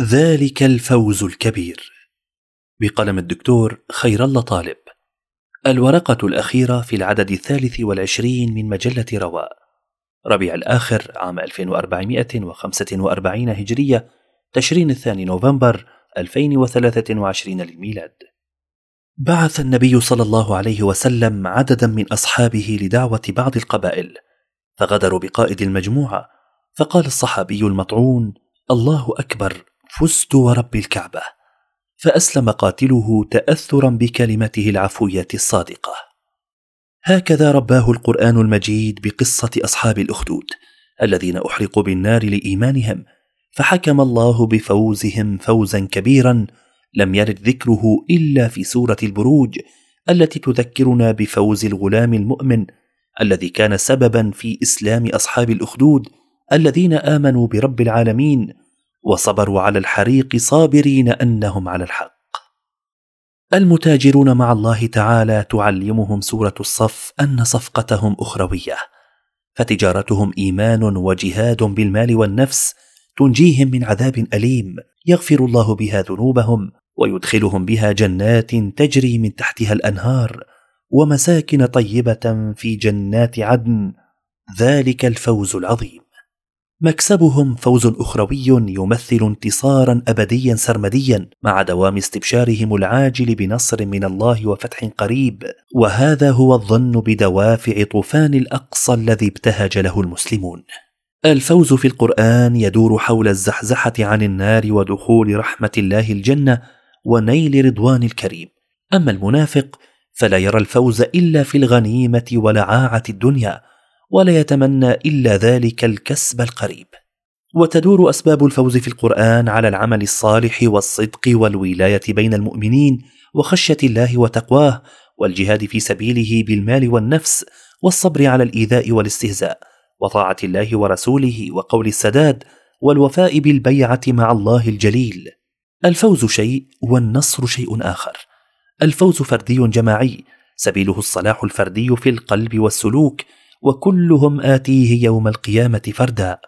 ذلك الفوز الكبير. بقلم الدكتور خير الله طالب. الورقة الأخيرة في العدد الثالث والعشرين من مجلة رواء. ربيع الآخر عام 1445 هجرية تشرين الثاني نوفمبر 2023 للميلاد. بعث النبي صلى الله عليه وسلم عددا من أصحابه لدعوة بعض القبائل فغدروا بقائد المجموعة فقال الصحابي المطعون الله أكبر فزت ورب الكعبة فأسلم قاتله تاثرا بكلمته العفوية الصادقة. هكذا رباه القرآن المجيد بقصة أصحاب الأخدود الذين أحرقوا بالنار لإيمانهم فحكم الله بفوزهم فوزا كبيرا لم يرد ذكره إلا في سورة البروج التي تذكرنا بفوز الغلام المؤمن الذي كان سببا في إسلام أصحاب الأخدود الذين آمنوا برب العالمين وصبروا على الحريق صابرين أنهم على الحق. المتاجرون مع الله تعالى تعلمهم سورة الصف أن صفقتهم أخروية فتجارتهم إيمان وجهاد بالمال والنفس تنجيهم من عذاب أليم يغفر الله بها ذنوبهم ويدخلهم بها جنات تجري من تحتها الأنهار ومساكن طيبة في جنات عدن ذلك الفوز العظيم. مكسبهم فوز أخروي يمثل انتصارا ابديا سرمديا مع دوام استبشارهم العاجل بنصر من الله وفتح قريب. وهذا هو الظن بدوافع طوفان الأقصى الذي ابتهج له المسلمون. الفوز في القرآن يدور حول الزحزحة عن النار ودخول رحمة الله الجنة ونيل رضوان الكريم. أما المنافق فلا يرى الفوز إلا في الغنيمة ولعاعه الدنيا ولا يتمنى إلا ذلك الكسب القريب. وتدور أسباب الفوز في القرآن على العمل الصالح والصدق والولاية بين المؤمنين وخشية الله وتقواه والجهاد في سبيله بالمال والنفس والصبر على الإيذاء والاستهزاء وطاعة الله ورسوله وقول السداد والوفاء بالبيعة مع الله الجليل. الفوز شيء والنصر شيء آخر. الفوز فردي جماعي سبيله الصلاح الفردي في القلب والسلوك وكلهم آتيه يوم القيامة فردا.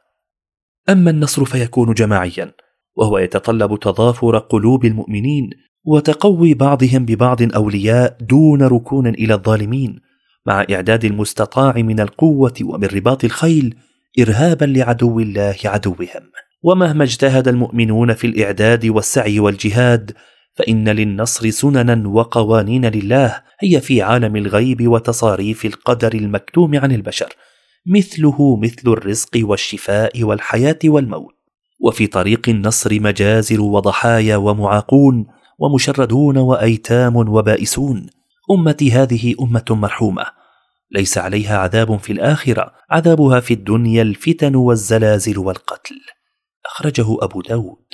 أما النصر فيكون جماعيا وهو يتطلب تضافر قلوب المؤمنين وتقوي بعضهم ببعض أولياء دون ركون إلى الظالمين مع إعداد المستطاع من القوة ومن رباط الخيل إرهابا لعدو الله عدوهم. ومهما اجتهد المؤمنون في الإعداد والسعي والجهاد فإن للنصر سننا وقوانين لله هي في عالم الغيب وتصاريف القدر المكتوم عن البشر مثله مثل الرزق والشفاء والحياة والموت. وفي طريق النصر مجازر وضحايا ومعاقون ومشردون وأيتام وبائسون. أمتي هذه أمة مرحومة. ليس عليها عذاب في الآخرة عذابها في الدنيا الفتن والزلازل والقتل. أخرجه أبو داود.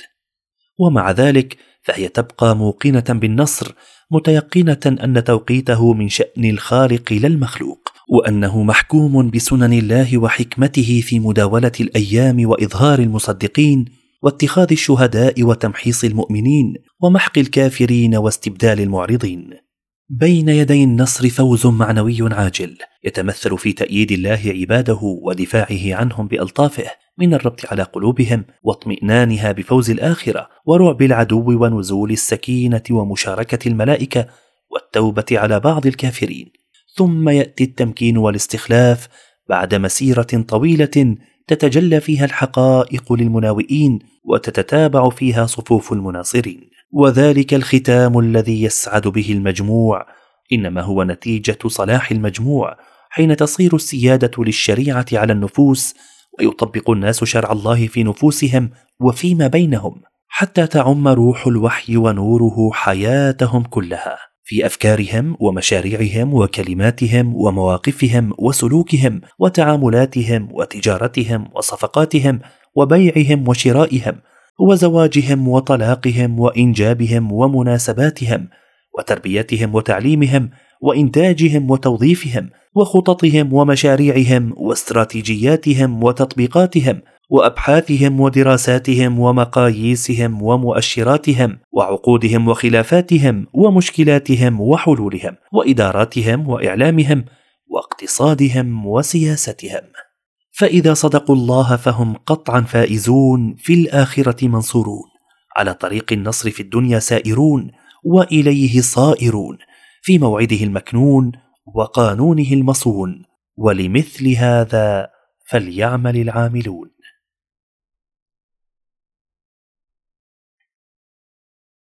ومع ذلك فهي تبقى موقنة بالنصر متيقنة أن توقيته من شأن الخالق لا المخلوق وأنه محكوم بسنن الله وحكمته في مداولة الأيام وإظهار المصدقين واتخاذ الشهداء وتمحيص المؤمنين ومحق الكافرين واستبدال المعرضين. بين يدي النصر فوز معنوي عاجل يتمثل في تأييد الله عباده ودفاعه عنهم بألطافه من الربط على قلوبهم واطمئنانها بفوز الآخرة ورعب العدو ونزول السكينة ومشاركة الملائكة والتوبة على بعض الكافرين. ثم يأتي التمكين والاستخلاف بعد مسيرة طويلة تتجلى فيها الحقائق للمناوئين وتتتابع فيها صفوف المناصرين. وذلك الختام الذي يسعد به المجموع. إنما هو نتيجة صلاح المجموع حين تصير السيادة للشريعة على النفوس ويطبق الناس شرع الله في نفوسهم وفيما بينهم حتى تعم روح الوحي ونوره حياتهم كلها. في أفكارهم ومشاريعهم وكلماتهم ومواقفهم وسلوكهم وتعاملاتهم وتجارتهم وصفقاتهم وبيعهم وشرائهم وزواجهم وطلاقهم وإنجابهم ومناسباتهم وتربيتهم وتعليمهم وإنتاجهم وتوظيفهم وخططهم ومشاريعهم واستراتيجياتهم وتطبيقاتهم وأبحاثهم ودراساتهم ومقاييسهم ومؤشراتهم وعقودهم وخلافاتهم ومشكلاتهم وحلولهم وإداراتهم وإعلامهم واقتصادهم وسياستهم. فإذا صدقوا الله فهم قطعا فائزون في الآخرة منصورون. على طريق النصر في الدنيا سائرون وإليه صائرون. في موعده المكنون وقانونه المصون. ولمثل هذا فليعمل العاملون.